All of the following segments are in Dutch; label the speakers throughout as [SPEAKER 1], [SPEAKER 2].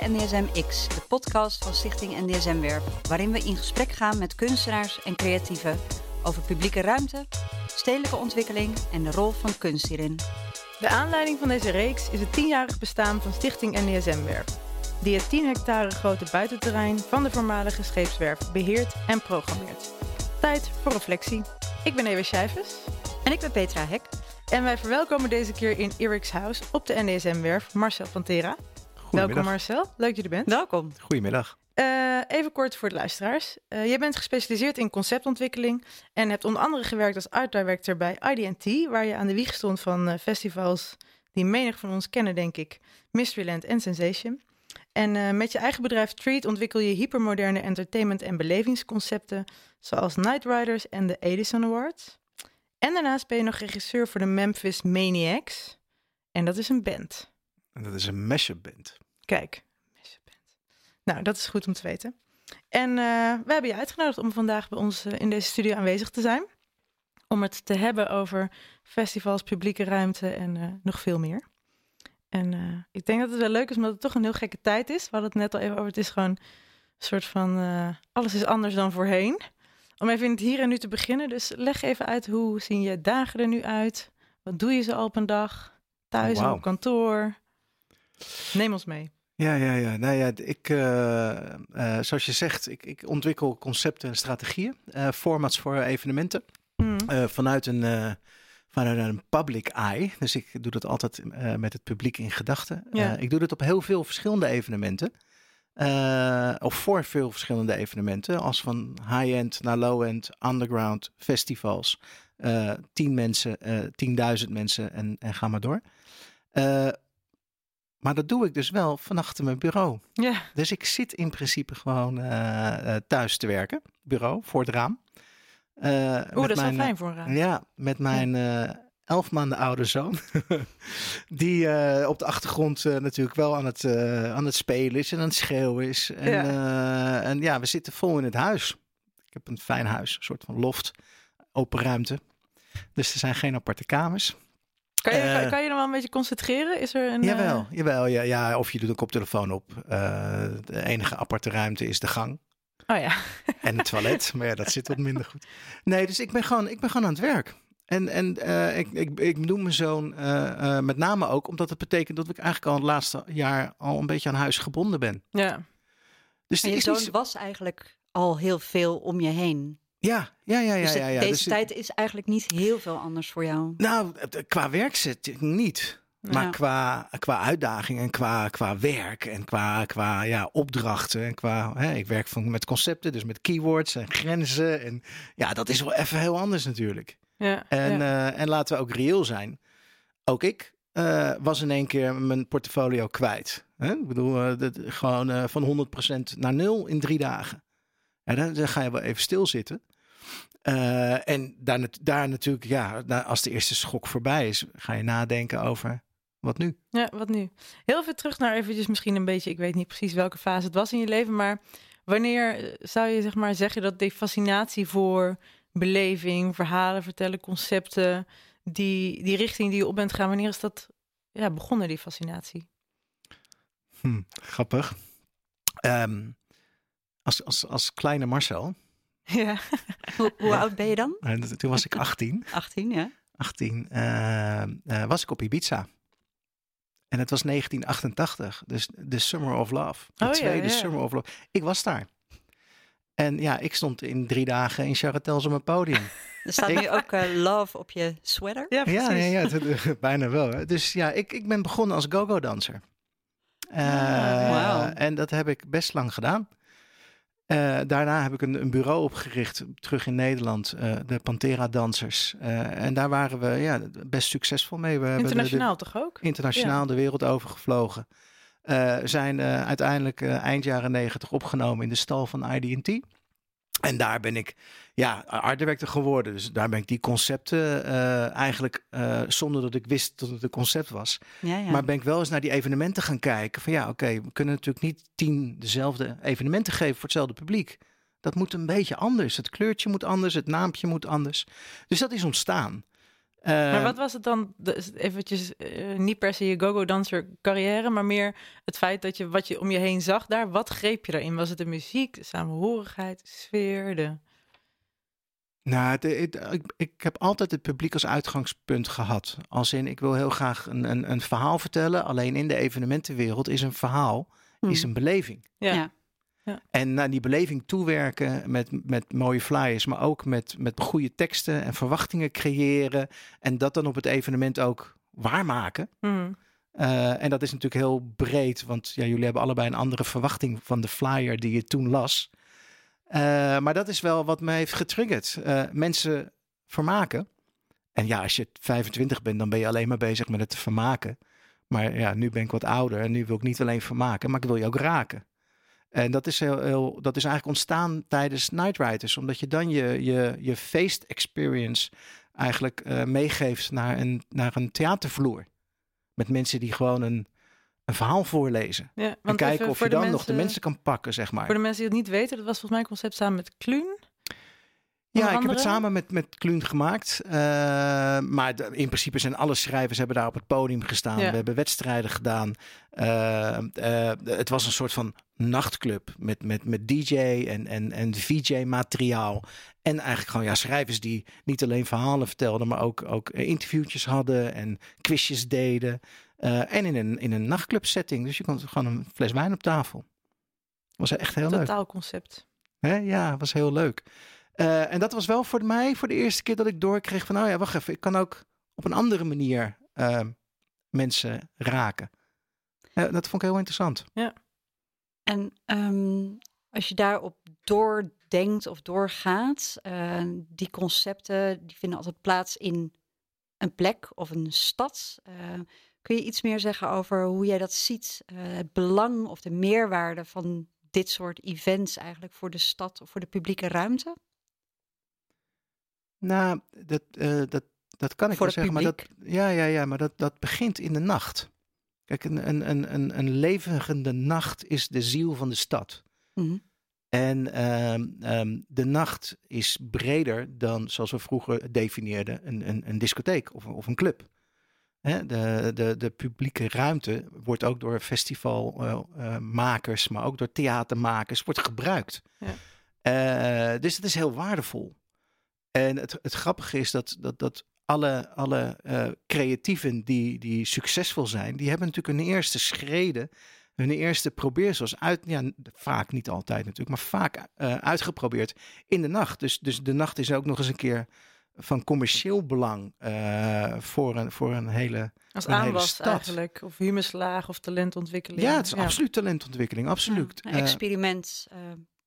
[SPEAKER 1] bij NDSM-X, de podcast van Stichting NDSM Werf, waarin we in gesprek gaan met kunstenaars en creatieven over publieke ruimte, stedelijke ontwikkeling en de rol van kunst hierin.
[SPEAKER 2] De aanleiding van deze reeks is het tienjarig bestaan van Stichting NDSM Werf, die het 10 hectare grote buitenterrein van de voormalige scheepswerf beheert en programmeert. Tijd voor reflectie. Ik ben Ewa Schijvers.
[SPEAKER 1] En ik ben Petra Hek.
[SPEAKER 2] En wij verwelkomen deze keer in Eric's House op de NDSM-werf Marcel Pantera. Welkom Marcel, leuk dat je er bent.
[SPEAKER 1] Welkom.
[SPEAKER 3] Goedemiddag.
[SPEAKER 2] Uh, even kort voor de luisteraars. Uh, jij bent gespecialiseerd in conceptontwikkeling en hebt onder andere gewerkt als art director bij IDT, waar je aan de wieg stond van uh, festivals die menig van ons kennen, denk ik, Mysteryland en Sensation. En met je eigen bedrijf Treat ontwikkel je hypermoderne entertainment- en belevingsconcepten, zoals Night Riders en de Edison Awards. En daarnaast ben je nog regisseur voor de Memphis Maniacs. En dat is een band.
[SPEAKER 3] En dat is een mashup band.
[SPEAKER 2] Kijk. Nou, dat is goed om te weten. En uh, we hebben je uitgenodigd om vandaag bij ons uh, in deze studio aanwezig te zijn. Om het te hebben over festivals, publieke ruimte en uh, nog veel meer. En ik denk dat het wel leuk is, omdat het toch een heel gekke tijd is. We hadden het net al even over. Het is gewoon een soort van alles is anders dan voorheen. Om even in het hier en nu te beginnen. Dus leg even uit hoe zien je dagen er nu uit? Wat doe je ze al op een dag? Thuis oh, wow. op kantoor? Neem ons mee.
[SPEAKER 3] Ja, ja, ja. Nou ja, ik, uh, uh, zoals je zegt, ik, ik, ontwikkel concepten en strategieën, uh, formats voor evenementen. Mm. vanuit, een, vanuit een public eye. Dus ik doe dat altijd met het publiek in gedachten. Ja. ik doe dat op heel veel verschillende evenementen. Of voor veel verschillende evenementen, als van high-end naar low-end, underground, festivals. Tien mensen, tienduizend mensen en, en ga maar door. Maar dat doe ik dus wel van achter mijn bureau.
[SPEAKER 2] Ja.
[SPEAKER 3] Dus ik zit in principe gewoon thuis te werken, bureau, voor het raam.
[SPEAKER 2] Oeh, dat is mijn, wel fijn voor een raam.
[SPEAKER 3] Ja, met mijn elf maanden oude zoon. die uh, op de achtergrond uh, natuurlijk wel aan het, uh, aan het spelen is en aan het schreeuwen is. En ja. en ja, we zitten vol in het huis. Ik heb een fijn huis, een soort van loft, open ruimte. Dus er zijn geen aparte kamers.
[SPEAKER 2] Kan je, kan, kan je nog wel een beetje concentreren? Is er een,
[SPEAKER 3] jawel, jawel ja, ja, of je doet een koptelefoon op. de enige aparte ruimte is de gang.
[SPEAKER 2] Oh ja.
[SPEAKER 3] en het toilet, maar ja, dat zit wat minder goed. Nee, dus ik ben gewoon, ik ben gewoon aan het werk. En, en uh, ik, ik, ik noem mijn zoon uh, uh, met name ook omdat het betekent dat ik eigenlijk al het laatste jaar al een beetje aan huis gebonden ben.
[SPEAKER 2] Ja.
[SPEAKER 1] Dus en je zoon niet... was eigenlijk al heel veel om je heen.
[SPEAKER 3] Ja, ja, ja, ja.
[SPEAKER 1] Dus
[SPEAKER 3] ja, ja.
[SPEAKER 1] deze
[SPEAKER 3] dus
[SPEAKER 1] tijd is eigenlijk niet heel veel anders voor jou.
[SPEAKER 3] Nou, qua werkzetting niet. Maar qua, qua uitdaging en qua, qua werk en qua, qua ja, opdrachten en qua... Hè, ik werk van, met concepten, dus met keywords en grenzen. En ja, dat is wel even heel anders natuurlijk.
[SPEAKER 2] Ja,
[SPEAKER 3] en, uh, en laten we ook reëel zijn. Ook ik uh, was in één keer mijn portfolio kwijt. Hè? Ik bedoel, uh, dat, gewoon van 100% naar nul in drie dagen. En dan, dan, ga je wel even stilzitten. En daar, daar natuurlijk, ja, als de eerste schok voorbij is, ga je nadenken over wat nu?
[SPEAKER 2] Ja, wat nu? Heel veel terug naar eventjes misschien een beetje, ik weet niet precies welke fase het was in je leven, maar wanneer zou je zeg maar zeggen dat die fascinatie voor beleving, verhalen vertellen, concepten, die, die richting die je op bent gaan, wanneer is dat ja, begonnen, die fascinatie?
[SPEAKER 3] Hm, grappig. Um, als, als, als kleine Marcel.
[SPEAKER 1] Ja. hoe, hoe, oud ben je dan?
[SPEAKER 3] Uh, toen was ik 18.
[SPEAKER 1] 18, ja.
[SPEAKER 3] 18 uh, uh, was ik op Ibiza. En het was 1988, dus de Summer of Love. De
[SPEAKER 2] oh,
[SPEAKER 3] tweede
[SPEAKER 2] ja, ja.
[SPEAKER 3] Summer of Love. Ik was daar. En ja, ik stond in drie dagen in Charatel op mijn podium.
[SPEAKER 1] Er staat ik... nu ook uh, love op je sweater.
[SPEAKER 3] Ja, ja, ja, ja het, bijna wel. Hè. Dus ja, ik, ik ben begonnen als go-go-danser. Uh, wow. En dat heb ik best lang gedaan. Uh, daarna heb ik een, een, bureau opgericht, terug in Nederland, uh, de Pantera Dansers. Uh, en daar waren we ja, best succesvol mee. We
[SPEAKER 2] internationaal
[SPEAKER 3] de, de,
[SPEAKER 2] toch ook?
[SPEAKER 3] Internationaal ja. de wereld overgevlogen. zijn uiteindelijk eind jaren negentig opgenomen in de stal van ID&T. En daar ben ik ja, art director geworden. Dus daar ben ik die concepten uh, eigenlijk, uh, zonder dat ik wist dat het een concept was.
[SPEAKER 1] Ja, ja.
[SPEAKER 3] Maar ben ik wel eens naar die evenementen gaan kijken. Van ja, oké, okay, we kunnen natuurlijk niet tien dezelfde evenementen geven voor hetzelfde publiek. Dat moet een beetje anders. Het kleurtje moet anders, het naampje moet anders. Dus dat is ontstaan.
[SPEAKER 2] Maar wat was het dan, eventjes, uh, niet per se je go-go-dancer carrière, maar meer het feit dat je wat je om je heen zag daar, wat greep je daarin? Was het de muziek, de samenhorigheid, de sfeer, de...
[SPEAKER 3] Nou, ik, ik, heb altijd het publiek als uitgangspunt gehad. Als in, ik wil heel graag een, een, een verhaal vertellen. Alleen in de evenementenwereld is een verhaal, is hmm. een beleving.
[SPEAKER 2] Ja.
[SPEAKER 3] ja. En naar die beleving toewerken met, met mooie flyers, maar ook met, met goede teksten en verwachtingen creëren. En dat dan op het evenement ook waarmaken.
[SPEAKER 2] Hmm.
[SPEAKER 3] Uh, en dat is natuurlijk heel breed, want ja, jullie hebben allebei een andere verwachting van de flyer die je toen las. Uh, maar dat is wel wat me heeft getriggerd. Uh, mensen vermaken. En ja, als je 25 bent, dan ben je alleen maar bezig met het vermaken. Maar ja, nu ben ik wat ouder en nu wil ik niet alleen vermaken, maar ik wil je ook raken. En dat is, heel, heel, dat is eigenlijk ontstaan tijdens Night Riders, omdat je dan je, je, je feest experience eigenlijk uh, meegeeft naar een, naar een theatervloer. Met mensen die gewoon een, een verhaal voorlezen.
[SPEAKER 2] Ja,
[SPEAKER 3] en kijken of je dan nog de mensen kan pakken, zeg maar.
[SPEAKER 2] Voor de mensen die het niet weten, dat was volgens mij een concept samen met Kluun.
[SPEAKER 3] Ja, ik heb het samen met, met Kluun gemaakt. Uh, maar in principe zijn alle schrijvers hebben daar op het podium gestaan. We hebben wedstrijden gedaan. Uh, uh, het was een soort van nachtclub met, met, met DJ en, en, en VJ-materiaal. En eigenlijk gewoon ja, schrijvers die niet alleen verhalen vertelden, maar ook, ook interviewtjes hadden en quizjes deden. en in een, in een nachtclub setting. Dus je kon gewoon een fles wijn op tafel. Was echt heel leuk.
[SPEAKER 2] Totaal concept.
[SPEAKER 3] Hè? Ja, was heel leuk. Uh, en dat was wel voor mij voor de eerste keer dat ik doorkreeg van, nou ja, wacht even, ik kan ook op een andere manier uh, mensen raken. Dat vond ik heel interessant.
[SPEAKER 2] Ja.
[SPEAKER 1] En um, als je daarop doordenkt of doorgaat, eh, die concepten die vinden altijd plaats in een plek of een stad. kun je iets meer zeggen over hoe jij dat ziet? het belang of de meerwaarde van dit soort events eigenlijk voor de stad of voor de publieke ruimte?
[SPEAKER 3] Nou, dat, uh, dat, dat kan ik
[SPEAKER 1] Voor
[SPEAKER 3] wel zeggen. Maar
[SPEAKER 1] dat,
[SPEAKER 3] ja, ja, ja, maar dat, dat begint in de nacht. Kijk, een, een, een, een, een levende nacht is de ziel van de stad.
[SPEAKER 1] Mm -hmm.
[SPEAKER 3] En um, um, de nacht is breder dan, zoals we vroeger definieerden, een, een, een discotheek of, of een club. Hè, de, de, de publieke ruimte wordt ook door festivalmakers, uh, uh, maar ook door theatermakers, wordt gebruikt.
[SPEAKER 2] Ja.
[SPEAKER 3] Uh, dus het is heel waardevol. En het, het grappige is dat, dat, dat alle, alle uh, creatieven die, die succesvol zijn, die hebben natuurlijk een eerste schreden, hun eerste probeersels uit, ja, vaak niet altijd natuurlijk, maar vaak uh, uitgeprobeerd in de nacht. Dus, dus de nacht is ook nog eens een keer van commercieel belang uh, voor, een, voor een hele,
[SPEAKER 2] Als
[SPEAKER 3] een
[SPEAKER 2] aanwas
[SPEAKER 3] hele stad.
[SPEAKER 2] eigenlijk, of humuslaag of talentontwikkeling.
[SPEAKER 3] Ja, het is ja. absoluut talentontwikkeling, absoluut.
[SPEAKER 1] Ja, experiment.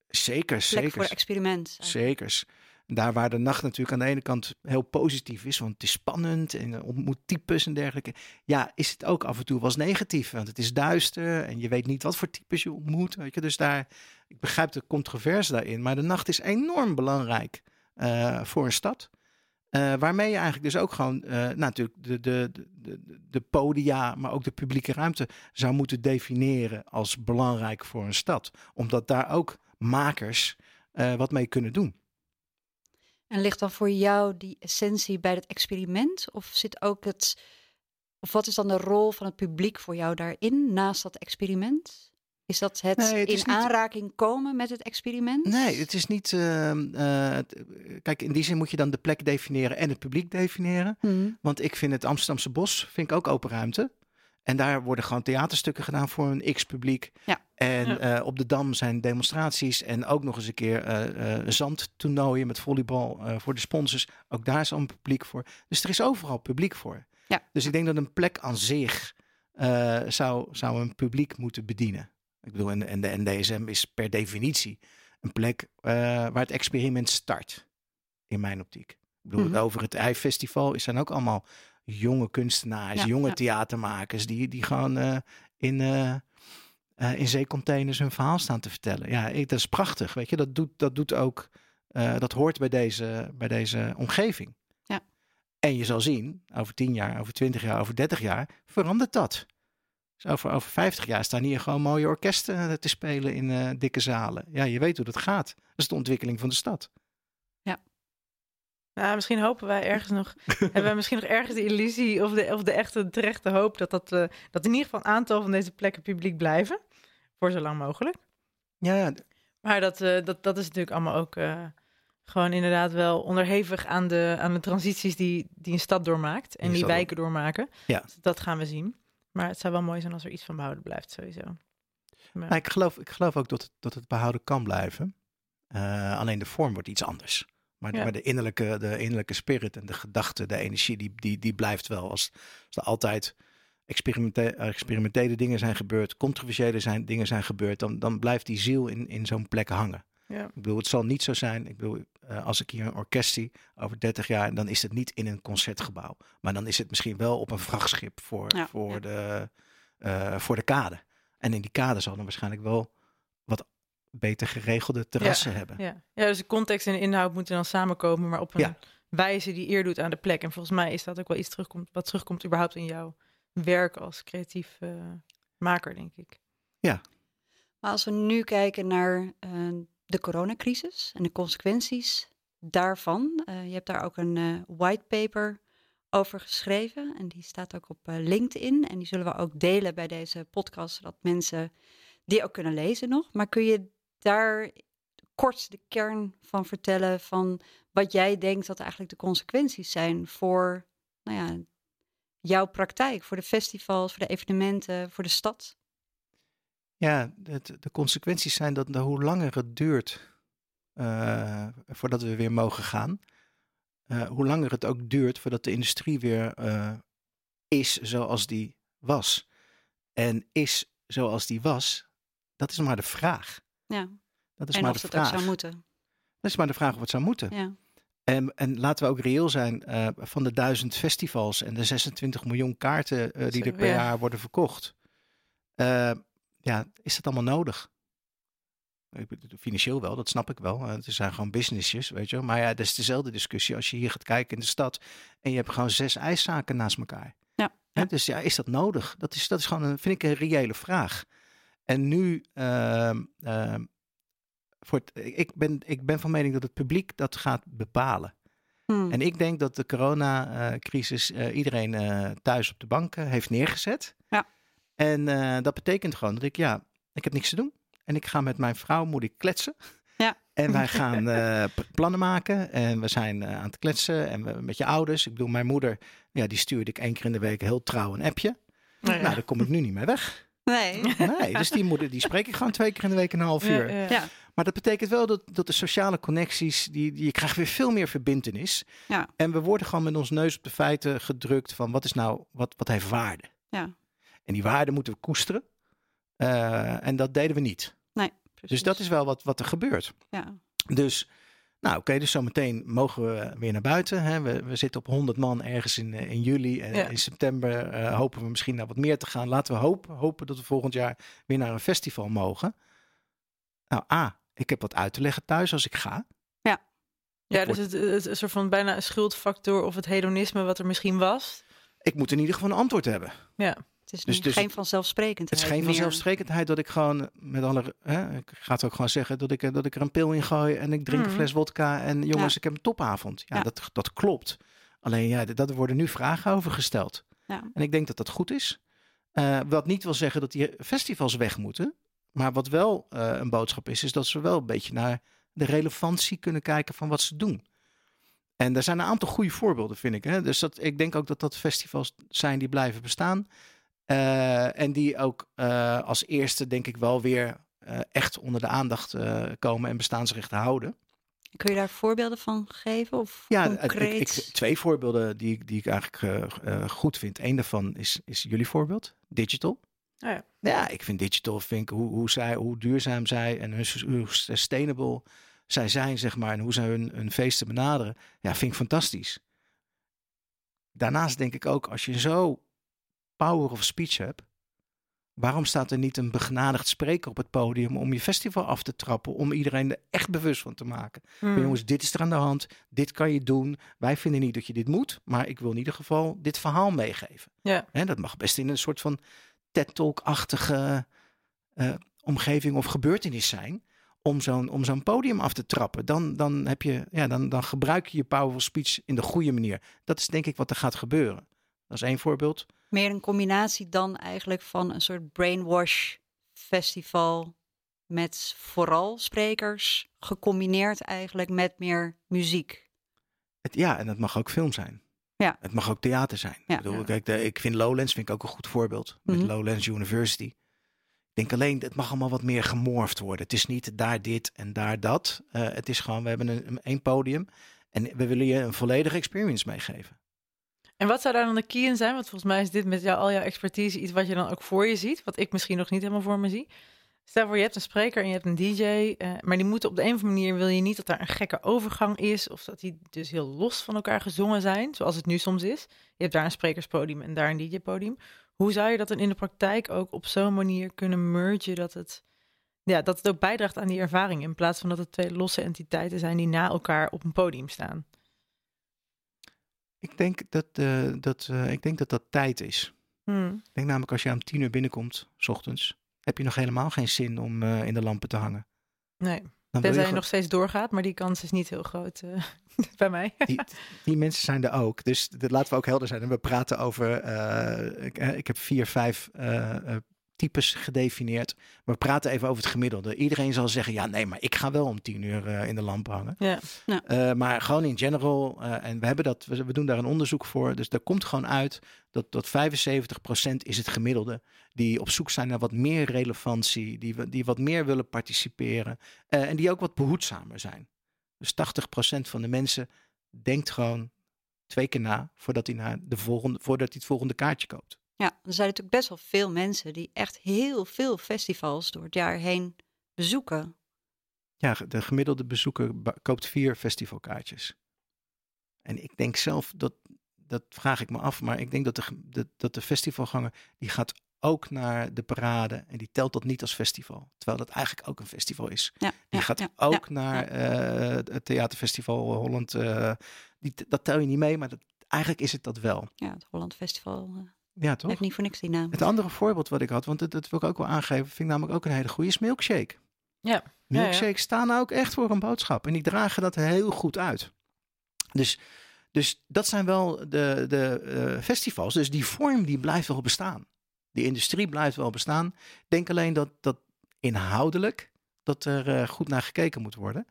[SPEAKER 3] zeker, zeker.
[SPEAKER 1] voor experiment.
[SPEAKER 3] Zekers. Daar waar de nacht natuurlijk aan de ene kant heel positief is, want het is spannend en ontmoet types en dergelijke. Ja, is het ook af en toe wel eens negatief, want het is duister en je weet niet wat voor types je ontmoet. Weet je? Dus daar, ik begrijp de controverse daarin, maar de nacht is enorm belangrijk uh, voor een stad. Uh, waarmee je eigenlijk dus ook gewoon uh, natuurlijk de, de, de, de podia, maar ook de publieke ruimte zou moeten definiëren als belangrijk voor een stad. Omdat daar ook makers wat mee kunnen doen.
[SPEAKER 1] En ligt dan voor jou die essentie bij het experiment? Of zit ook het. Of wat is dan de rol van het publiek voor jou daarin, naast dat experiment? Is dat het,
[SPEAKER 3] nee, het
[SPEAKER 1] in
[SPEAKER 3] niet...
[SPEAKER 1] aanraking komen met het experiment?
[SPEAKER 3] Nee, het is niet. Uh, uh, kijk, in die zin moet je dan de plek definiëren en het publiek definiëren.
[SPEAKER 1] Mm.
[SPEAKER 3] Want ik vind het Amsterdamse bos vind ik ook open ruimte. En daar worden gewoon theaterstukken gedaan voor een x-publiek.
[SPEAKER 1] Ja.
[SPEAKER 3] En
[SPEAKER 2] Ja.
[SPEAKER 3] uh, op de Dam zijn demonstraties en ook nog eens een keer uh, zandtoernooien met volleybal uh, voor de sponsors. Ook daar is al een publiek voor. Dus er is overal publiek voor.
[SPEAKER 1] Ja.
[SPEAKER 3] Dus ik denk dat een plek aan zich zou, zou een publiek moeten bedienen. Ik bedoel, en, en de NDSM is per definitie een plek waar het experiment start. In mijn optiek. Ik bedoel,
[SPEAKER 1] Mhm.
[SPEAKER 3] over het IJ-festival zijn ook allemaal jonge kunstenaars,
[SPEAKER 1] Ja,
[SPEAKER 3] jonge theatermakers, die, die gewoon uh, in, uh, uh, in zeecontainers hun verhaal staan te vertellen. Ja, ik, dat is prachtig, weet je. Dat doet, dat doet ook, dat hoort bij deze, bij deze omgeving.
[SPEAKER 1] Ja.
[SPEAKER 3] En je zal zien, over 10 jaar, over 20 jaar, over 30 jaar, verandert dat. Dus over, over 50 jaar staan hier gewoon mooie orkesten te spelen in dikke zalen. Ja, je weet hoe dat gaat. Dat is de ontwikkeling van de stad.
[SPEAKER 2] Nou, misschien hopen wij ergens nog. hebben wij misschien nog ergens de illusie of de, of de echte terechte hoop dat, dat, uh, dat in ieder geval een aantal van deze plekken publiek blijven. Voor zo lang mogelijk.
[SPEAKER 3] Ja, ja.
[SPEAKER 2] Maar dat, uh, dat, dat is natuurlijk allemaal ook uh, gewoon inderdaad wel onderhevig aan de, aan de transities die, die een stad doormaakt. En die wijken doormaken.
[SPEAKER 3] Ja.
[SPEAKER 2] Dus dat gaan we zien. Maar het zou wel mooi zijn als er iets van behouden blijft, sowieso.
[SPEAKER 3] Maar... Ik, geloof, ik geloof ook dat het, dat het behouden kan blijven. alleen de vorm wordt iets anders. Maar, ja. maar, de, innerlijke, de innerlijke spirit en de gedachte, de energie, die, die, die blijft wel. Als, als er altijd experimente, experimentele dingen zijn gebeurd, controversiële zijn, dingen zijn gebeurd, dan, dan blijft die ziel in, in zo'n plek hangen.
[SPEAKER 2] Ja.
[SPEAKER 3] Ik bedoel, het zal niet zo zijn. Ik bedoel, uh, als ik hier een orkest zie over 30 jaar, dan is het niet in een concertgebouw. Maar dan is het misschien wel op een vrachtschip voor,
[SPEAKER 1] ja,
[SPEAKER 3] voor,
[SPEAKER 1] ja.
[SPEAKER 3] De, uh, voor de kade. En in die kade zal dan waarschijnlijk wel wat beter geregelde terrassen hebben.
[SPEAKER 2] Ja. ja, dus de context en de inhoud moeten dan samenkomen, maar op een wijze die eer doet aan de plek. En volgens mij is dat ook wel iets terugkomt, wat terugkomt überhaupt in jouw werk als creatief eh, maker, denk ik.
[SPEAKER 1] Maar als we nu kijken naar eh, de coronacrisis en de consequenties daarvan. eh, je hebt daar ook een eh, whitepaper over geschreven. En die staat ook op eh, LinkedIn. En die zullen we ook delen bij deze podcast, zodat mensen die ook kunnen lezen nog. Maar kun je daar kort de kern van vertellen van wat jij denkt dat eigenlijk de consequenties zijn voor nou ja, jouw praktijk, voor de festivals, voor de evenementen, voor de stad?
[SPEAKER 3] Ja, het, de consequenties zijn dat de, hoe langer het duurt uh, voordat we weer mogen gaan, uh, hoe langer het ook duurt voordat de industrie weer uh, is zoals die was. En is zoals die was, dat is maar de vraag.
[SPEAKER 1] Ja.
[SPEAKER 3] Dat is
[SPEAKER 1] en
[SPEAKER 3] maar
[SPEAKER 1] of
[SPEAKER 3] de
[SPEAKER 1] het
[SPEAKER 3] vraag.
[SPEAKER 1] ook zou moeten.
[SPEAKER 3] Dat is maar de vraag of het zou moeten.
[SPEAKER 1] Ja.
[SPEAKER 3] En, en laten we ook reëel zijn, uh, van de duizend festivals en de 26 miljoen kaarten uh, die er per
[SPEAKER 2] ja.
[SPEAKER 3] jaar worden verkocht. Uh, ja, is dat allemaal nodig? Financieel wel, dat snap ik wel. Het zijn gewoon businessjes, weet je wel. Maar ja, dat is dezelfde discussie als je hier gaat kijken in de stad en je hebt gewoon zes ijszaken naast elkaar.
[SPEAKER 1] Ja.
[SPEAKER 3] Hè? Dus ja, is dat nodig? Dat is, dat is gewoon, een, vind ik, een reële vraag. En nu, uh, uh, voor het, ik, ben, ik ben van mening dat het publiek dat gaat bepalen.
[SPEAKER 1] Hmm.
[SPEAKER 3] En ik denk dat de coronacrisis uh, iedereen uh, thuis op de bank uh, heeft neergezet.
[SPEAKER 1] Ja.
[SPEAKER 3] En dat betekent gewoon dat ik, ja, ik heb niks te doen. En ik ga met mijn vrouw, moet ik kletsen.
[SPEAKER 1] Ja.
[SPEAKER 3] En wij gaan uh, plannen maken. En we zijn uh, aan het kletsen. En we, met je ouders. Ik bedoel, mijn moeder, ja, die stuurde ik één keer in de week heel trouw een appje.
[SPEAKER 2] Nou, ja.
[SPEAKER 3] Nou, daar kom ik nu niet mee weg.
[SPEAKER 1] Nee.
[SPEAKER 3] Nee, dus die moeder, die spreek ik gewoon twee keer in de week een half uur.
[SPEAKER 2] Ja, ja.
[SPEAKER 1] Ja.
[SPEAKER 3] Maar dat betekent wel dat, dat de sociale connecties, die, die, je krijgt weer veel meer verbindenis.
[SPEAKER 1] Ja.
[SPEAKER 3] En we worden gewoon met ons neus op de feiten gedrukt van wat is nou, wat, wat heeft waarde?
[SPEAKER 1] Ja.
[SPEAKER 3] En die waarde moeten we koesteren. Uh, en dat deden we niet.
[SPEAKER 1] Nee, precies.
[SPEAKER 3] Dus dat is wel wat, wat er gebeurt.
[SPEAKER 1] Ja.
[SPEAKER 3] Dus, nou oké, okay, dus zometeen mogen we weer naar buiten. Hè? We, we zitten op 100 man ergens in, in juli. En
[SPEAKER 2] Ja.
[SPEAKER 3] in september uh, hopen we misschien naar wat meer te gaan. Laten we hopen, hopen dat we volgend jaar weer naar een festival mogen. Nou, A, ik heb wat uit te leggen thuis als ik ga.
[SPEAKER 2] Ja, dus het, het, een soort van bijna een schuldfactor of het hedonisme wat er misschien was.
[SPEAKER 3] Ik moet in ieder geval een antwoord hebben.
[SPEAKER 2] Ja.
[SPEAKER 1] Het is
[SPEAKER 3] Dus- dus
[SPEAKER 1] geen vanzelfsprekendheid
[SPEAKER 3] Het is geen
[SPEAKER 1] meer.
[SPEAKER 3] vanzelfsprekendheid dat ik gewoon met alle. Hè, ik ga het ook gewoon zeggen dat ik, er- dat ik er een pil in gooi en ik drink een
[SPEAKER 2] Mhm.
[SPEAKER 3] fles wodka en jongens,
[SPEAKER 1] Ja.
[SPEAKER 3] ik heb een topavond. Ja,
[SPEAKER 1] Ja.
[SPEAKER 3] Dat, dat klopt. Alleen ja, dat worden nu vragen over gesteld.
[SPEAKER 1] Ja.
[SPEAKER 3] En ik denk dat dat goed is. Eh, wat niet wil zeggen dat die festivals weg moeten. Maar wat wel eh, een boodschap is, is dat ze wel een beetje naar de relevantie kunnen kijken van wat ze doen. En er zijn een aantal goede voorbeelden, vind ik. Hè? Dus dat, ik denk ook dat dat festivals zijn die blijven bestaan. Eh, en die ook eh, als eerste, denk ik, wel weer eh, echt onder de aandacht komen en bestaansrechten houden.
[SPEAKER 1] Kun je daar voorbeelden van geven? Of
[SPEAKER 3] Ja, ik,
[SPEAKER 1] concreet?
[SPEAKER 3] ik, twee voorbeelden die, ik- die ik eigenlijk goed vind. Eén daarvan is, is jullie voorbeeld, digital.
[SPEAKER 2] Oh ja.
[SPEAKER 3] Ja, ik vind digital, vind ik, hoe, hoe, zij, hoe duurzaam zij en hoe sustainable zij zijn, zeg maar, en hoe zij hun, hun feesten benaderen. Ja, vind ik fantastisch. Daarnaast denk ik ook, als je zo power of speech hebt, waarom staat er niet een begenadigd spreker op het podium om je festival af te trappen, om iedereen er echt bewust van te maken?
[SPEAKER 2] Hmm.
[SPEAKER 3] Jongens, dit is er aan de hand, dit kan je doen. Wij vinden niet dat je dit moet, maar ik wil in ieder geval dit verhaal meegeven.
[SPEAKER 2] Ja.
[SPEAKER 3] Hè, dat mag best in een soort van TED-talk-achtige eh, omgeving of gebeurtenis zijn. om zo'n, om zo'n podium af te trappen. Dan, dan, heb je, ja, dan, dan gebruik je je powerful speech in de goede manier. Dat is denk ik wat er gaat gebeuren. Dat is één voorbeeld.
[SPEAKER 1] Meer een combinatie dan eigenlijk van een soort brainwash festival met vooral sprekers, gecombineerd eigenlijk met meer muziek.
[SPEAKER 3] Het, ja, en het mag ook film zijn.
[SPEAKER 1] Ja.
[SPEAKER 3] Het mag ook theater zijn.
[SPEAKER 1] Ja.
[SPEAKER 3] Ik, bedoel, kijk, de, ik vind Lowlands vind ik ook een goed voorbeeld. Met
[SPEAKER 1] Mhm.
[SPEAKER 3] Lowlands University. Ik denk alleen, het mag allemaal wat meer gemorfd worden. Het is niet daar dit en daar dat. Eh, het is gewoon, we hebben een, een één podium. En we willen je een volledige experience meegeven.
[SPEAKER 2] En wat zou daar dan de key in zijn? Want volgens mij is dit met jou, al jouw expertise iets wat je dan ook voor je ziet. Wat ik misschien nog niet helemaal voor me zie. Stel voor, je hebt een spreker en je hebt een DJ. eh, maar die moeten op de een of andere manier wil je niet dat daar een gekke overgang is. Of dat die dus heel los van elkaar gezongen zijn. Zoals het nu soms is. Je hebt daar een sprekerspodium en daar een DJ-podium. Hoe zou je dat dan in de praktijk ook op zo'n manier kunnen mergen dat het, ja, dat het ook bijdraagt aan die ervaring. In plaats van dat het twee losse entiteiten zijn die na elkaar op een podium staan.
[SPEAKER 3] Ik denk dat, eh, dat, eh, ik denk dat dat tijd is.
[SPEAKER 2] Hmm.
[SPEAKER 3] Ik denk namelijk als je om tien uur binnenkomt, s ochtends, heb je nog helemaal geen zin om eh, in de lampen te hangen.
[SPEAKER 2] Nee.
[SPEAKER 3] Dan
[SPEAKER 2] Tenzij je nog steeds doorgaat, maar die kans is niet heel groot bij mij.
[SPEAKER 3] die, die mensen zijn er ook. Dus dat laten we ook helder zijn. En we praten over. ik, ik heb vier, vijf types gedefinieerd. Maar we praten even over het gemiddelde. Iedereen zal zeggen: ja, nee, maar ik ga wel om tien uur eh, in de lamp hangen.
[SPEAKER 2] Ja.
[SPEAKER 3] Eh, maar gewoon in general. eh, en we hebben dat. We, we doen daar een onderzoek voor. Dus daar komt gewoon uit dat, dat 75% is het gemiddelde. Die op zoek zijn naar wat meer relevantie. Die, die wat meer willen participeren. en die ook wat behoedzamer zijn. Dus 80% van de mensen denkt gewoon twee keer na voordat hij, naar de volgende, voordat hij het volgende kaartje koopt.
[SPEAKER 1] Ja, er zijn natuurlijk best wel veel mensen die echt heel veel festivals door het jaar heen bezoeken.
[SPEAKER 3] Ja, de gemiddelde bezoeker koopt vier festivalkaartjes. En ik denk zelf, dat, dat vraag ik me af, maar ik denk dat de, dat de festivalganger, die gaat ook naar de parade en die telt dat niet als festival. Terwijl dat eigenlijk ook een festival is.
[SPEAKER 1] Ja,
[SPEAKER 3] Die
[SPEAKER 1] ja,
[SPEAKER 3] gaat
[SPEAKER 1] ja,
[SPEAKER 3] ook naar eh, het theaterfestival Holland. eh, die, dat tel je niet mee, maar dat, eigenlijk is het dat wel.
[SPEAKER 1] Ja, het Holland Festival eh,
[SPEAKER 3] Ja, toch?
[SPEAKER 1] heeft niet voor niks die naam.
[SPEAKER 3] Het andere voorbeeld wat ik had, want dat, dat wil ik ook wel aangeven, vind ik namelijk ook een hele goede, is milkshake.
[SPEAKER 2] Ja. Ja, ja.
[SPEAKER 3] Milkshakes staan ook echt voor een boodschap en die dragen dat heel goed uit. Dus, dus dat zijn wel de, de eh, festivals. Dus die vorm die blijft wel bestaan. Die industrie blijft wel bestaan. Denk alleen dat, dat inhoudelijk dat er eh, goed naar gekeken moet worden.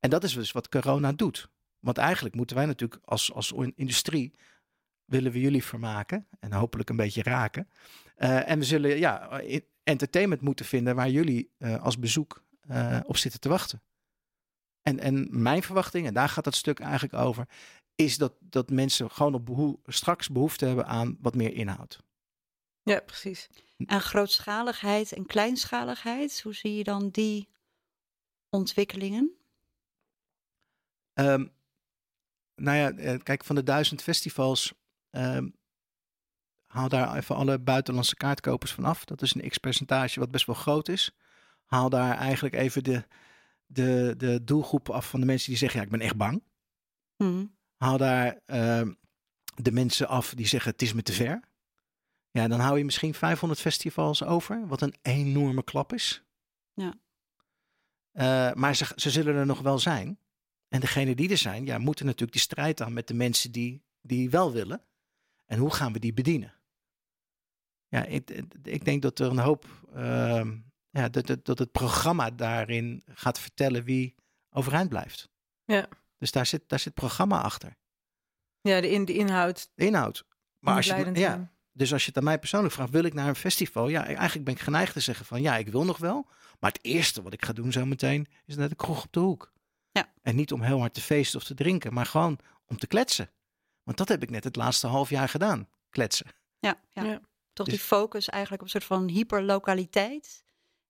[SPEAKER 3] En dat is dus wat corona doet. Want eigenlijk moeten wij natuurlijk als, als industrie willen we jullie vermaken en hopelijk een beetje raken. Eh, en we zullen ja, entertainment moeten vinden waar jullie eh, als bezoek eh, op zitten te wachten. En, en mijn verwachting, en daar gaat dat stuk eigenlijk over, is dat, dat mensen gewoon op behoe- straks behoefte hebben aan wat meer inhoud.
[SPEAKER 2] ja, precies.
[SPEAKER 1] En grootschaligheid en kleinschaligheid, hoe zie je dan die ontwikkelingen?
[SPEAKER 3] Ehm, nou ja, kijk, van de duizend festivals, ehm, haal daar even alle buitenlandse kaartkopers van af. Dat is een x-percentage wat best wel groot is. Haal daar eigenlijk even de, de, de doelgroep af van de mensen die zeggen, ja, ik ben echt bang.
[SPEAKER 1] Hm.
[SPEAKER 3] Haal daar ehm, de mensen af die zeggen, het is me te ver. Ja, dan hou je misschien 500 festivals over, wat een enorme klap is.
[SPEAKER 1] Ja.
[SPEAKER 3] Eh, maar ze, ze zullen er nog wel zijn. En degene die er zijn, ja, moeten natuurlijk die strijd aan met de mensen die, die wel willen. En hoe gaan we die bedienen? Ja, ik, ik denk dat er een hoop, ehm, ja, dat, dat, dat het programma daarin gaat vertellen wie overeind blijft.
[SPEAKER 2] Ja.
[SPEAKER 3] Dus daar zit, daar zit programma achter.
[SPEAKER 2] Ja, de, in, de inhoud.
[SPEAKER 3] De inhoud. Maar als je, ja, dus als je het aan mij persoonlijk vraagt, wil ik naar een festival? Ja, eigenlijk ben ik geneigd te zeggen van ja, ik wil nog wel. Maar het eerste wat ik ga doen zometeen is naar de kroeg op de hoek.
[SPEAKER 1] Ja.
[SPEAKER 3] En niet om heel hard te feesten of te drinken, maar gewoon om te kletsen. Want dat heb ik net het laatste half jaar gedaan. Kletsen.
[SPEAKER 1] Ja, ja.
[SPEAKER 2] Ja.
[SPEAKER 1] toch
[SPEAKER 3] Dus-
[SPEAKER 1] die focus eigenlijk op een soort van hyperlokaliteit.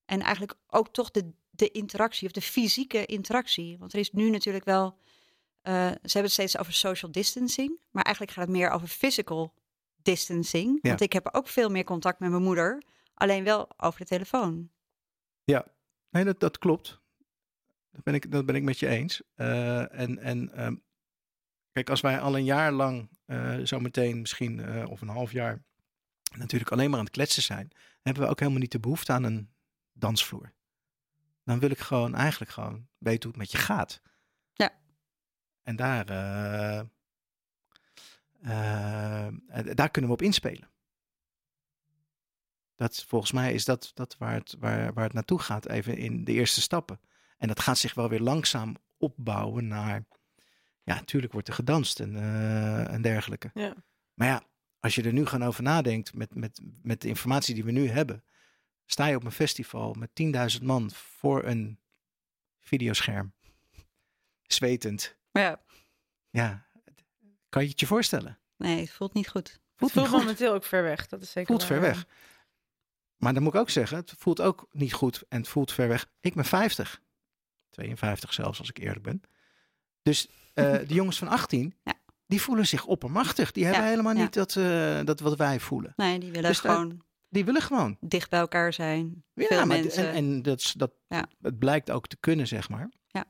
[SPEAKER 1] En eigenlijk ook toch de, de interactie of de fysieke interactie. Want er is nu natuurlijk wel, eh, ze hebben het steeds over social distancing. Maar eigenlijk gaat het meer over physical distancing.
[SPEAKER 3] Ja.
[SPEAKER 1] Want ik heb ook veel meer contact met mijn moeder. Alleen wel over de telefoon.
[SPEAKER 3] Nee, dat, dat klopt. Dat ben ik, dat ben ik met je eens. Eh, en en ehm, kijk, als wij al een jaar lang, eh zometeen misschien, eh, of een half jaar, natuurlijk alleen maar aan het kletsen zijn, hebben we ook helemaal niet de behoefte aan een dansvloer. Dan wil ik gewoon eigenlijk gewoon weten hoe het met je gaat.
[SPEAKER 1] Ja.
[SPEAKER 3] En daar, uh, daar kunnen we op inspelen. Dat, volgens mij is dat, dat waar, het, waar, waar het naartoe gaat, even in de eerste stappen. En dat gaat zich wel weer langzaam opbouwen naar. Ja, natuurlijk wordt er gedanst en, uh, en dergelijke.
[SPEAKER 2] Ja.
[SPEAKER 3] Maar ja, als je er nu gaan over nadenkt met, met, met de informatie die we nu hebben, sta je op een festival met 10.000 man voor een videoscherm, zwetend.
[SPEAKER 1] Ja.
[SPEAKER 3] Ja, kan je het je voorstellen?
[SPEAKER 1] Nee, het voelt niet goed.
[SPEAKER 2] Voelt, voelt momenteel ook ver weg. Dat is zeker.
[SPEAKER 3] Voelt ver weg. Maar dan moet ik ook zeggen, het voelt ook niet goed en het voelt ver weg. Ik ben 50. 52 zelfs, als ik eerlijk ben. Dus uh, de jongens van 18,
[SPEAKER 1] ja.
[SPEAKER 3] die voelen zich oppermachtig. Die hebben
[SPEAKER 1] Ja,
[SPEAKER 3] helemaal
[SPEAKER 1] ja.
[SPEAKER 3] niet dat, uh, dat wat wij voelen.
[SPEAKER 1] Nee, die willen
[SPEAKER 3] Dus daar-
[SPEAKER 1] gewoon
[SPEAKER 3] Die willen gewoon.
[SPEAKER 1] dicht bij elkaar zijn.
[SPEAKER 3] Ja,
[SPEAKER 1] Veel
[SPEAKER 3] maar
[SPEAKER 1] mensen.
[SPEAKER 3] en, en dat, dat,
[SPEAKER 1] Ja.
[SPEAKER 3] het blijkt ook te kunnen, zeg maar.
[SPEAKER 1] Ja.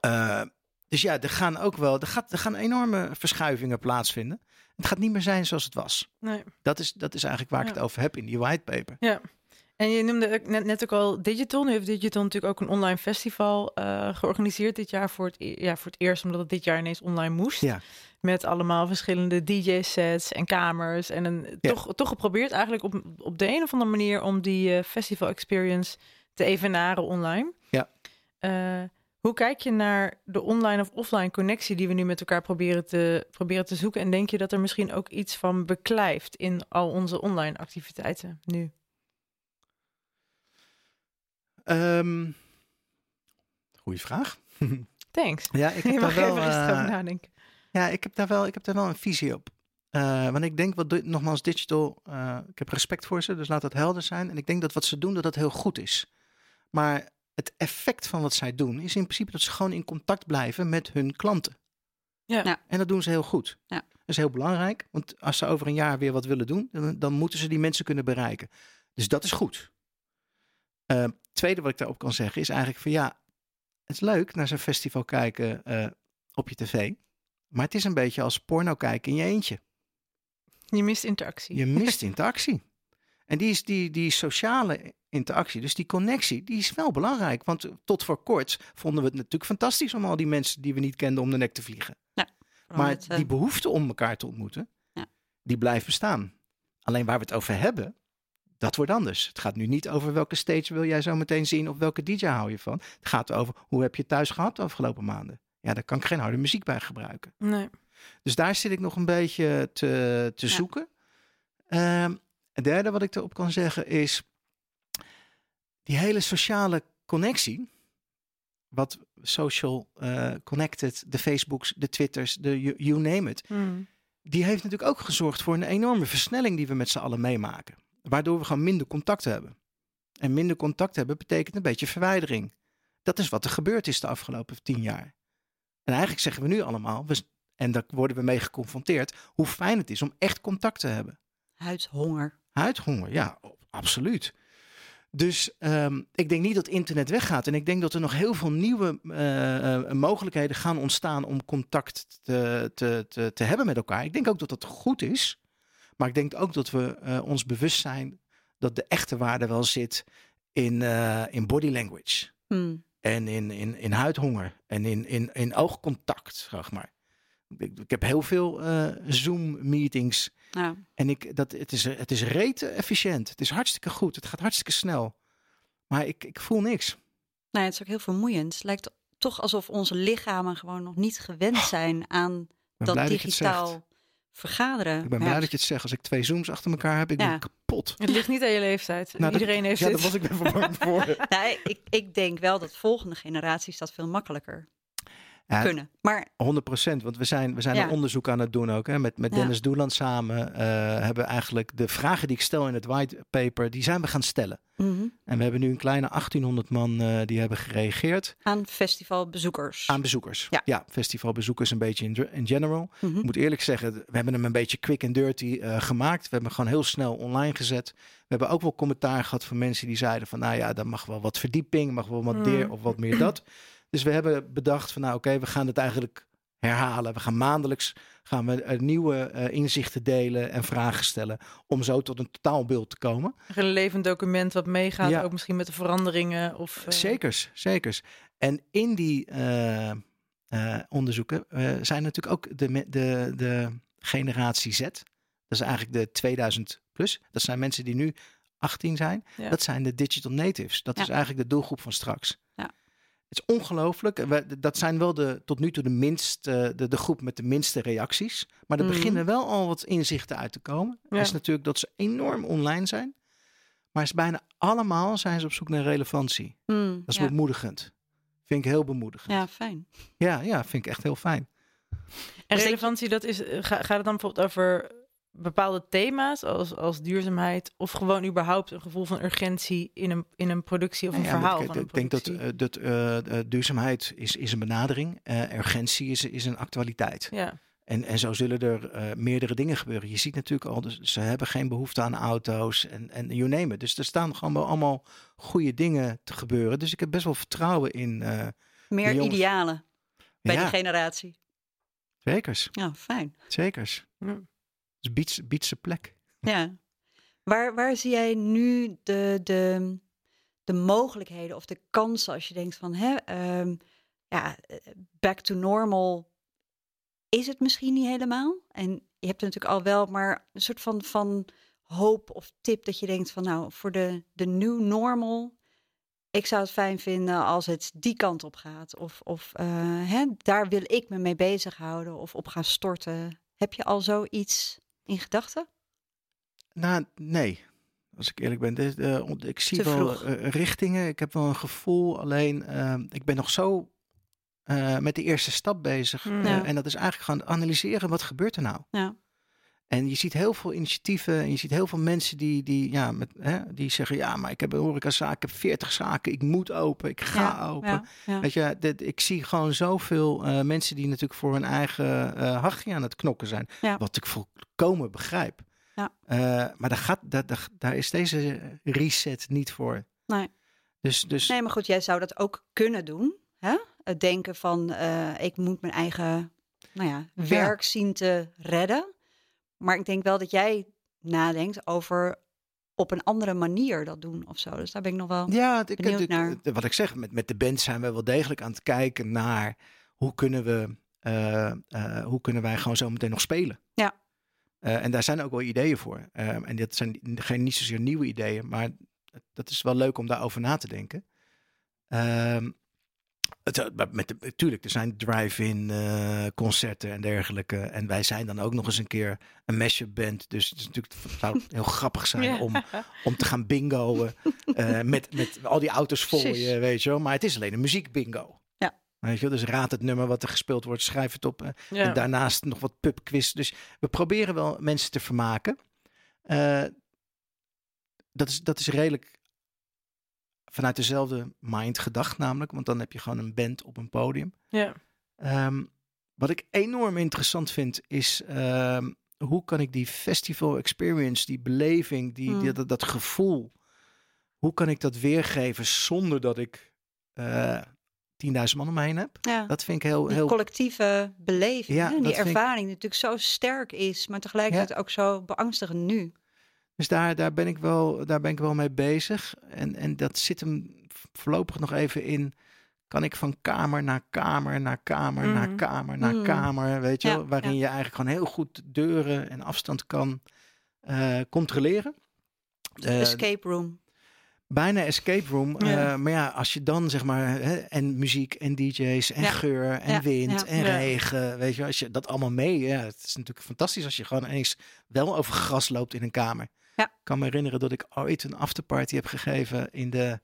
[SPEAKER 3] Eh, dus ja, er gaan ook wel, er, gaat, er gaan enorme verschuivingen plaatsvinden. Het gaat niet meer zijn zoals het was.
[SPEAKER 2] Nee.
[SPEAKER 3] Dat is, dat is eigenlijk waar ik het over heb in die whitepaper.
[SPEAKER 2] Ja. En je noemde ook net, net ook al Digital. Nu heeft Digital natuurlijk ook een online festival eh, georganiseerd dit jaar voor het, e- ja, voor het eerst, omdat het dit jaar ineens online moest.
[SPEAKER 3] Ja.
[SPEAKER 2] Met allemaal verschillende DJ-sets en kamers. En een,
[SPEAKER 3] Ja.
[SPEAKER 2] toch, toch geprobeerd eigenlijk op, op de een of andere manier om die eh, festival experience te evenaren online.
[SPEAKER 3] Ja.
[SPEAKER 2] Eh, hoe kijk je naar de online of offline connectie die we nu met elkaar proberen te, proberen te zoeken? En denk je dat er misschien ook iets van beklijft in al onze online activiteiten nu?
[SPEAKER 3] Ehm goeie vraag.
[SPEAKER 2] Thanks.
[SPEAKER 3] Ja, ik
[SPEAKER 2] Je
[SPEAKER 3] heb daar
[SPEAKER 2] mag
[SPEAKER 3] wel, eh,
[SPEAKER 2] over nadenken.
[SPEAKER 3] ja, ik heb daar wel, ik heb daar wel een visie op. Eh, want ik denk wat, nogmaals, digital, eh, ik heb respect voor ze, dus laat dat helder zijn. En ik denk dat wat ze doen, dat dat heel goed is. Maar het effect van wat zij doen, is in principe dat ze gewoon in contact blijven met hun klanten.
[SPEAKER 2] Ja.
[SPEAKER 1] Ja.
[SPEAKER 3] En dat doen ze heel goed.
[SPEAKER 1] Ja.
[SPEAKER 3] Dat is heel belangrijk, want als ze over een jaar weer wat willen doen, dan, dan moeten ze die mensen kunnen bereiken. Dus dat is goed. Eh, tweede wat ik daarop kan zeggen is eigenlijk van ja, het is leuk naar zo'n festival kijken eh, op je tv. Maar het is een beetje als porno kijken in je eentje.
[SPEAKER 2] Je mist interactie.
[SPEAKER 3] Je mist interactie. En die, is die, die sociale interactie, dus die connectie, die is wel belangrijk. Want tot voor kort vonden we het natuurlijk fantastisch om al die mensen die we niet kenden om de nek te vliegen. Maar
[SPEAKER 1] met, eh,
[SPEAKER 3] die behoefte om elkaar te ontmoeten,
[SPEAKER 1] Ja.
[SPEAKER 3] die blijft bestaan. Alleen waar we het over hebben, dat wordt anders. Het gaat nu niet over welke stage wil jij zo meteen zien of welke DJ hou je van. Het gaat over hoe heb je thuis gehad de afgelopen maanden. Ja, daar kan ik geen harde muziek bij gebruiken.
[SPEAKER 2] Nee.
[SPEAKER 3] Dus daar zit ik nog een beetje te, te
[SPEAKER 1] Ja.
[SPEAKER 3] zoeken. Ehm, het derde wat ik erop kan zeggen is die hele sociale connectie. Wat social eh, connected, de Facebooks, de Twitters, de you, you name it.
[SPEAKER 2] Hmm.
[SPEAKER 3] Die heeft natuurlijk ook gezorgd voor een enorme versnelling die we met z'n allen meemaken. Waardoor we gewoon minder contact hebben. En minder contact hebben betekent een beetje verwijdering. Dat is wat er gebeurd is de afgelopen tien jaar. En eigenlijk zeggen we nu allemaal, we, en daar worden we mee geconfronteerd, hoe fijn het is om echt contact te hebben.
[SPEAKER 1] huidhonger.
[SPEAKER 3] Huidhonger, ja, absoluut. Dus ehm, ik denk niet dat internet weggaat. En ik denk dat er nog heel veel nieuwe eh, eh, mogelijkheden gaan ontstaan om contact te, te, te, te hebben met elkaar. Ik denk ook dat dat goed is. Maar ik denk ook dat we eh, ons bewust zijn dat de echte waarde wel zit in, eh, in body language.
[SPEAKER 1] Hmm.
[SPEAKER 3] En in, in, in huidhonger. En in, in, in oogcontact, zeg maar. Ik, ik heb heel veel eh, Zoom-meetings.
[SPEAKER 1] Ja.
[SPEAKER 3] En ik, dat, het, is, het is rete efficiënt. Het is hartstikke goed. Het gaat hartstikke snel. Maar ik, ik voel niks.
[SPEAKER 1] Nee, het is ook heel vermoeiend. Het lijkt toch alsof onze lichamen gewoon nog niet gewend zijn aan dat digitaal vergaderen.
[SPEAKER 3] Ik ben blij
[SPEAKER 1] ja,
[SPEAKER 3] dat je het zegt. Als ik twee Zooms achter elkaar heb, ik
[SPEAKER 1] Ja.
[SPEAKER 3] ben kapot.
[SPEAKER 2] Het ligt niet aan je leeftijd.
[SPEAKER 3] Nou, dat-
[SPEAKER 2] Iedereen heeft
[SPEAKER 3] ja,
[SPEAKER 2] dit.
[SPEAKER 3] daar was ik ben voor.
[SPEAKER 1] Nou, ik, ik denk wel dat volgende generaties dat veel makkelijker
[SPEAKER 3] Ja,
[SPEAKER 1] kunnen. Maar
[SPEAKER 3] 100 procent, want we zijn, we zijn
[SPEAKER 1] Ja.
[SPEAKER 3] een onderzoek aan het doen ook. Hè. Met, met
[SPEAKER 1] Ja.
[SPEAKER 3] Dennis Doeland samen eh, hebben we eigenlijk de vragen die ik stel in het white paper, die zijn we gaan stellen.
[SPEAKER 1] mhm,
[SPEAKER 3] En we hebben nu een kleine 1800 man eh, die hebben gereageerd
[SPEAKER 1] aan festivalbezoekers.
[SPEAKER 3] aan bezoekers.
[SPEAKER 1] Ja.
[SPEAKER 3] festivalbezoekers een beetje in, in general.
[SPEAKER 1] Mhm.
[SPEAKER 3] Ik moet eerlijk zeggen, we hebben hem een beetje quick and dirty eh, gemaakt. We hebben hem gewoon heel snel online gezet. We hebben ook wel commentaar gehad van mensen die zeiden van... nou ja, dan mag wel wat verdieping, mag wel wat
[SPEAKER 2] Mm.
[SPEAKER 3] meer of wat meer dat. Dus we hebben bedacht van nou oké, we gaan het eigenlijk herhalen. We gaan maandelijks gaan we uh, nieuwe uh, inzichten delen en vragen stellen. Om zo tot een totaalbeeld te komen.
[SPEAKER 2] Een levend document wat meegaat, ja. ook misschien met de veranderingen. Of,
[SPEAKER 3] uh... Zekers, zekers. En in die onderzoeken zijn natuurlijk ook de, de, de generatie Z. Dat is eigenlijk de 2000 plus. Dat zijn mensen die nu 18 zijn. Ja. Dat zijn de digital natives. Dat ja. is eigenlijk de doelgroep van straks. Het is ongelooflijk. Dat zijn wel de, tot nu toe de, minste, de, de groep met de minste reacties. Maar er mm. beginnen wel al wat inzichten uit te komen. Ja. is natuurlijk dat ze enorm online zijn. Maar is bijna allemaal zijn ze op zoek naar relevantie. Mm, dat is ja. bemoedigend. Vind ik heel bemoedigend.
[SPEAKER 1] Ja, fijn.
[SPEAKER 3] Ja, ja, vind ik echt heel fijn.
[SPEAKER 2] En relevantie, dat is, gaat het dan bijvoorbeeld over bepaalde thema's als, als duurzaamheid of gewoon überhaupt een gevoel van urgentie in een, in een productie of een ja, verhaal?
[SPEAKER 3] Ik,
[SPEAKER 2] van een
[SPEAKER 3] ik denk dat, uh, dat uh, duurzaamheid is, is een benadering, uh, urgentie is, is een actualiteit. Ja. En, en zo zullen er meerdere dingen gebeuren. Je ziet natuurlijk al, dus ze hebben geen behoefte aan auto's en, en you name it. Dus er staan gewoon wel allemaal goede dingen te gebeuren. Dus ik heb best wel vertrouwen in.
[SPEAKER 1] Meer idealen bij ja. die generatie.
[SPEAKER 3] Zekers.
[SPEAKER 1] Ja, fijn.
[SPEAKER 3] Zekers. Ja. Dus biedt, plek.
[SPEAKER 1] Ja. Waar, waar zie jij nu de, de, de mogelijkheden of de kansen als je denkt van, hè, um, ja, back to normal is het misschien niet helemaal. En je hebt natuurlijk al wel, maar een soort van, van hoop of tip dat je denkt van, nou, voor de, de new normal, ik zou het fijn vinden als het die kant op gaat. Of, of uh, hè, daar wil ik me mee bezighouden of op gaan storten. Heb je al zoiets in gedachten?
[SPEAKER 3] Nou, nee. Als ik eerlijk ben, uh, ik zie wel uh, richtingen. Ik heb wel een gevoel. Alleen, uh, ik ben nog zo met de eerste stap bezig. Ja. Hmm. en dat is eigenlijk gaan analyseren. Wat gebeurt er nou? Ja. En je ziet heel veel initiatieven en je ziet heel veel mensen die, die, ja, met, hè, die zeggen: Ja, maar ik heb een horecazaak, ik heb 40 zaken, ik moet open, ik ga ja, open. Ja, Weet je, dit, ik zie gewoon zoveel uh, mensen die natuurlijk voor hun eigen uh, hachje aan het knokken zijn. Wat ik volkomen begrijp. Ja. Uh, maar daar, gaat, daar, daar, daar is deze reset niet voor.
[SPEAKER 1] Nee.
[SPEAKER 3] Dus, dus...
[SPEAKER 1] nee, maar goed, jij zou dat ook kunnen doen. Hè? Het denken van: ik moet mijn eigen nou ja, werk zien te redden. Maar ik denk wel dat jij nadenkt over op een andere manier dat doen of zo. Dus daar ben ik nog wel ja, ik, benieuwd ik, naar.
[SPEAKER 3] Wat ik zeg, met, met de band zijn we wel degelijk aan het kijken naar hoe kunnen we, uh, uh, hoe kunnen wij gewoon zo meteen nog spelen.
[SPEAKER 1] Ja.
[SPEAKER 3] Uh, en daar zijn ook wel ideeën voor. en dat zijn geen niet zozeer nieuwe ideeën, maar dat is wel leuk om daarover na te denken. Ehm, het, eh, met de, tuurlijk, er zijn drive-in uh, concerten en dergelijke. En wij zijn dan ook nog eens een keer een mashup band. Dus het, is natuurlijk, het zou heel grappig zijn om, om te gaan bingoen. Uh, met, met al die auto's voor je, weet je wel. Maar het is alleen een muziek bingo.
[SPEAKER 1] Ja.
[SPEAKER 3] Weet je, dus raad het nummer wat er gespeeld wordt, schrijf het op. Ja. En daarnaast nog wat pubquiz. Dus we proberen wel mensen te vermaken. dat, is, dat is redelijk vanuit dezelfde mind gedacht namelijk. Want dan heb je gewoon een band op een podium.
[SPEAKER 2] Ja.
[SPEAKER 3] Um, wat ik enorm interessant vind is... Um, hoe kan ik die festival experience, die beleving, die, mm. die dat, dat, gevoel... Hoe kan ik dat weergeven zonder dat ik... Uh, 10.000 man om me heen heb. Ja. Dat vind ik heel...
[SPEAKER 1] Die
[SPEAKER 3] heel...
[SPEAKER 1] collectieve beleving, ja, die ervaring ik... natuurlijk zo sterk is, maar tegelijkertijd ja. ook zo beangstigend nu.
[SPEAKER 3] Dus daar, daar, ben ik wel, daar ben ik wel mee bezig. En, en dat zit hem voorlopig nog even in. Kan ik van kamer naar kamer naar kamer naar mhm. kamer naar mhm. kamer, weet je wel? Waarin je eigenlijk gewoon heel goed deuren en afstand kan uh, controleren.
[SPEAKER 1] Uh, escape room.
[SPEAKER 3] Bijna escape room. Ja. Uh, maar ja, als je dan zeg maar. Hè, en muziek en DJ's en geur en wind en regen. Weet je, als je dat allemaal mee. Ja, het is natuurlijk fantastisch als je gewoon eens wel over gras loopt in een kamer.
[SPEAKER 1] Ja.
[SPEAKER 3] Ik kan me herinneren dat ik ooit een afterparty heb gegeven in de.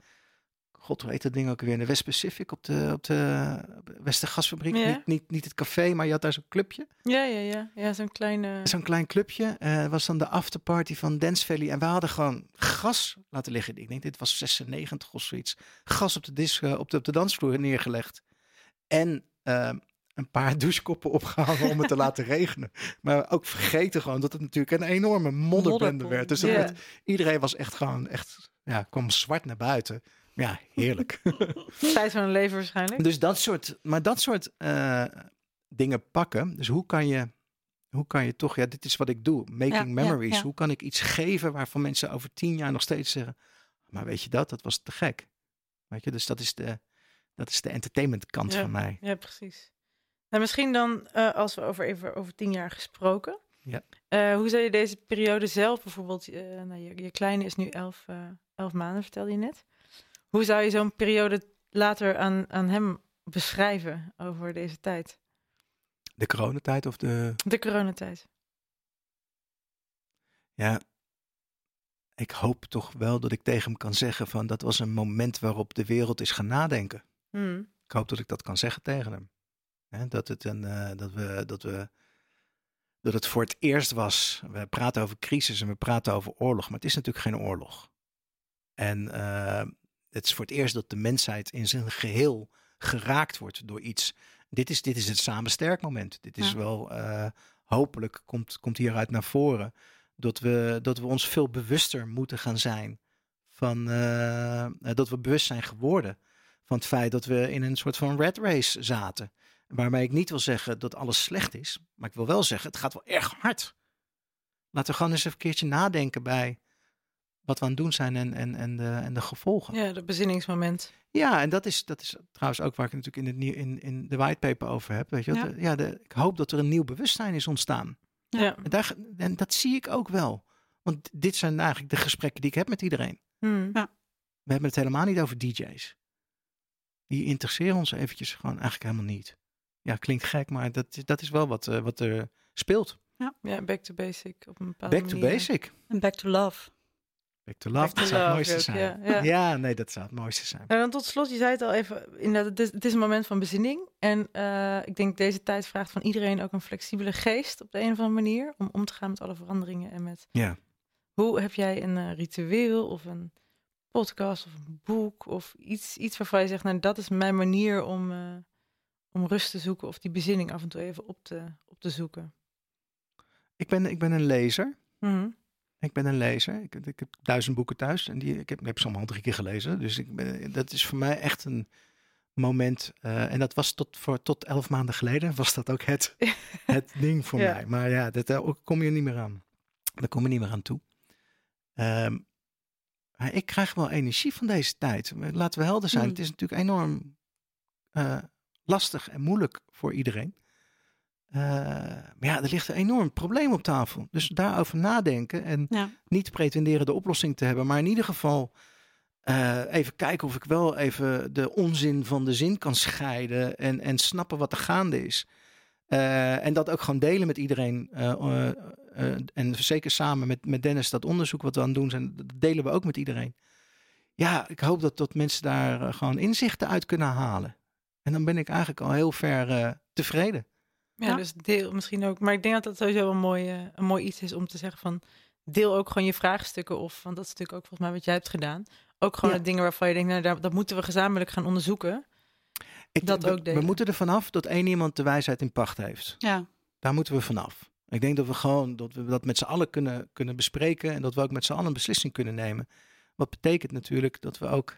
[SPEAKER 3] God, hoe heet dat ding ook weer? In de West Pacific op de, op de Westergasfabriek. Ja. Niet, niet, niet het café, maar je had daar zo'n clubje.
[SPEAKER 2] Ja, ja, ja. ja zo'n kleine...
[SPEAKER 3] Zo'n klein clubje. Uh, was dan de afterparty van Dance Valley. En we hadden gewoon gas laten liggen. Ik denk, dit was 96 of zoiets. Gas op de, disc, op de, op de dansvloer neergelegd. En uh, een paar douchekoppen opgehangen om het te laten regenen. Maar ook vergeten gewoon dat het natuurlijk een enorme modderbende werd. Dus yeah. werd, iedereen was echt gewoon echt, ja, kwam zwart naar buiten. Ja, heerlijk.
[SPEAKER 2] Tijd van een leven waarschijnlijk.
[SPEAKER 3] Dus dat soort, maar dat soort, uh, dingen pakken. Dus hoe kan je, hoe kan je toch, ja, dit is wat ik doe, making
[SPEAKER 1] Ja,
[SPEAKER 3] memories.
[SPEAKER 1] ja.
[SPEAKER 3] Hoe kan ik iets geven waarvan mensen over tien jaar nog steeds zeggen, maar weet je dat, dat was te gek. Weet je, dus dat is de, dat is de entertainment kant van mij.
[SPEAKER 2] Ja, precies. Nou, misschien dan, eh, als we over even over tien jaar gesproken.
[SPEAKER 3] Ja.
[SPEAKER 2] Eh, hoe zou je deze periode zelf bijvoorbeeld, eh, nou, je, je kleine is nu elf, elf maanden, vertelde je net. Hoe zou je zo'n periode later aan, aan hem beschrijven over deze tijd?
[SPEAKER 3] De coronatijd of de,
[SPEAKER 2] De coronatijd.
[SPEAKER 3] ja, ik hoop toch wel dat ik tegen hem kan zeggen van, dat was een moment waarop de wereld is gaan nadenken.
[SPEAKER 2] Hmm.
[SPEAKER 3] ik hoop dat ik dat kan zeggen tegen hem. Hè, dat, het een, eh, dat, we, dat, we, dat het voor het eerst was. We praten over crisis en we praten over oorlog, maar het is natuurlijk geen oorlog. En eh, het is voor het eerst dat de mensheid in zijn geheel geraakt wordt door iets. Dit is, dit is het samen sterk moment. Dit is
[SPEAKER 1] Ja.
[SPEAKER 3] wel, eh, hopelijk komt, komt hieruit naar voren, dat we, dat we ons veel bewuster moeten gaan zijn van dat we bewust zijn geworden van het feit dat we in een soort van red race zaten. Waarmee ik niet wil zeggen dat alles slecht is, maar ik wil wel zeggen, het gaat wel erg hard. Laten we gewoon eens even een keertje nadenken bij wat we aan het doen zijn en, en, en, de, en de gevolgen. Ja,
[SPEAKER 2] Ja, dat bezinningsmoment.
[SPEAKER 3] en dat is, dat is trouwens ook waar ik het natuurlijk in, het, nieuw- in, in de whitepaper over heb. Weet je,
[SPEAKER 1] Ja.
[SPEAKER 3] ja. ja de, ik hoop dat er een nieuw bewustzijn is ontstaan.
[SPEAKER 2] Ja.
[SPEAKER 1] Ja.
[SPEAKER 3] En, daar, en dat zie ik ook wel. Want dit zijn eigenlijk de gesprekken die ik heb met iedereen.
[SPEAKER 2] Hmm.
[SPEAKER 3] We hebben het helemaal niet over DJ's. Die interesseren ons eventjes gewoon eigenlijk helemaal niet. Ja, klinkt gek, maar dat, is- dat is wel wat, eh, wat er speelt.
[SPEAKER 2] Ja, back to basic op een bepaalde
[SPEAKER 3] Back to basic.
[SPEAKER 1] En back to love.
[SPEAKER 3] Back to love,
[SPEAKER 2] Back to
[SPEAKER 3] dat zou het mooiste
[SPEAKER 2] ook,
[SPEAKER 3] zijn.
[SPEAKER 2] ja, ja.
[SPEAKER 3] nee, dat zou het mooiste zijn.
[SPEAKER 2] Nou, dan tot slot, je zei het al even, inderdaad, het is, het is een moment van bezinning. En eh, ik denk deze tijd vraagt van iedereen ook een flexibele geest op de een of andere manier. Om om te gaan met alle veranderingen en met...
[SPEAKER 3] Ja.
[SPEAKER 2] Hoe heb jij een eh, ritueel of een podcast of een boek of iets, iets waarvan je zegt, nou dat is mijn manier om, eh, om rust te zoeken of die bezinning af en toe even op te, op te zoeken.
[SPEAKER 3] Ik ben, ik ben een lezer.
[SPEAKER 2] Mhm.
[SPEAKER 3] Ik ben een lezer. Ik, ik heb duizend boeken thuis en die, ik heb, ik heb ze allemaal drie keer gelezen. Dus ik ben, dat is voor mij echt een moment. eh, en dat was tot, voor, tot elf maanden geleden was dat ook het, het ding voor
[SPEAKER 2] Ja.
[SPEAKER 3] mij. Maar ja, dat daar kom je niet meer aan. Daar kom je niet meer aan toe. Ehm, maar ik krijg wel energie van deze tijd. Laten we helder zijn.
[SPEAKER 1] Hmm.
[SPEAKER 3] Het is natuurlijk enorm eh, lastig en moeilijk voor iedereen. Eh, maar ja, er ligt een enorm probleem op tafel. Dus daarover nadenken en
[SPEAKER 1] Ja.
[SPEAKER 3] niet pretenderen de oplossing te hebben, maar in ieder geval eh, even kijken of ik wel even de onzin van de zin kan scheiden en, en snappen wat er gaande is. Eh, en dat ook gewoon delen met iedereen. en zeker samen met, met Dennis, dat onderzoek wat we aan het doen zijn, dat delen we ook met iedereen. Ja, ik hoop dat, dat mensen daar gewoon inzichten uit kunnen halen. En dan ben ik eigenlijk al heel ver eh, tevreden.
[SPEAKER 2] Ja,
[SPEAKER 1] Ja.
[SPEAKER 2] dus deel misschien ook. Maar ik denk dat dat sowieso een mooi, eh, een mooi iets is om te zeggen van... deel ook gewoon je vraagstukken of... want dat is natuurlijk ook volgens mij wat jij hebt gedaan. Ook gewoon
[SPEAKER 3] Ja.
[SPEAKER 2] de dingen waarvan je denkt... nou, daar- dat moeten we gezamenlijk gaan onderzoeken.
[SPEAKER 3] Ik,
[SPEAKER 2] Dat
[SPEAKER 3] we,
[SPEAKER 2] ook
[SPEAKER 3] we
[SPEAKER 2] delen.
[SPEAKER 3] moeten er vanaf dat één iemand de wijsheid in pacht heeft.
[SPEAKER 1] Ja.
[SPEAKER 3] Daar moeten we vanaf. Ik denk dat we gewoon dat we dat met z'n allen kunnen, kunnen bespreken en dat we ook met z'n allen een beslissing kunnen nemen. Wat betekent natuurlijk dat we ook,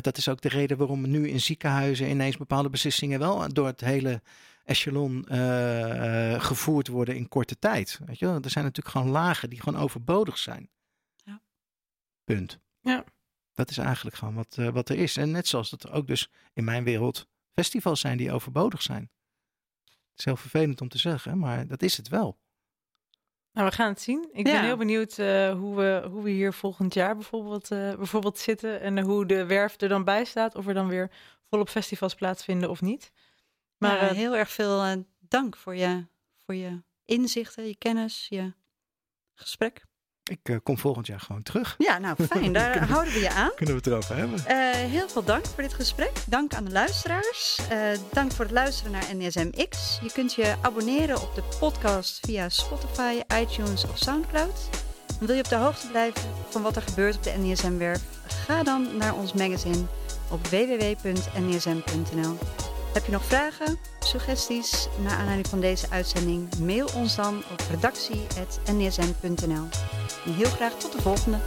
[SPEAKER 3] dat is ook de reden waarom nu in ziekenhuizen ineens bepaalde beslissingen wel door het hele echelon eh, eh, gevoerd worden in korte tijd. Weet je wel? Er zijn natuurlijk gewoon lagen die gewoon overbodig zijn.
[SPEAKER 1] Ja.
[SPEAKER 3] Punt.
[SPEAKER 2] Ja.
[SPEAKER 3] Dat is eigenlijk gewoon wat, eh, wat er is. En net zoals dat er ook dus in mijn wereld festivals zijn die overbodig zijn. Het is heel vervelend om te zeggen, maar dat is het wel.
[SPEAKER 2] Nou, we gaan het zien. Ik
[SPEAKER 1] Ja.
[SPEAKER 2] ben heel benieuwd eh, hoe, we, hoe we hier volgend jaar bijvoorbeeld, eh, bijvoorbeeld zitten... en hoe de werf er dan bij staat. Of er dan weer volop festivals plaatsvinden of niet. Maar eh,
[SPEAKER 1] heel erg veel dank voor je, voor je inzichten, je kennis, je gesprek.
[SPEAKER 3] Ik eh, kom volgend jaar gewoon terug.
[SPEAKER 1] Ja, nou fijn. Daar houden we je aan.
[SPEAKER 3] Kunnen we het erover hebben?
[SPEAKER 1] Eh, heel veel dank voor dit gesprek. Dank aan de luisteraars. Eh, dank voor het luisteren naar NSMX. Je kunt je abonneren op de podcast via Spotify, iTunes of Soundcloud. En wil je op de hoogte blijven van wat er gebeurt op de NSM-werf? Ga dan naar ons magazine op www.nsm.nl. Heb je nog vragen, suggesties naar aanleiding van deze uitzending? Mail ons dan op redactie.nsm.nl. En heel graag tot de volgende.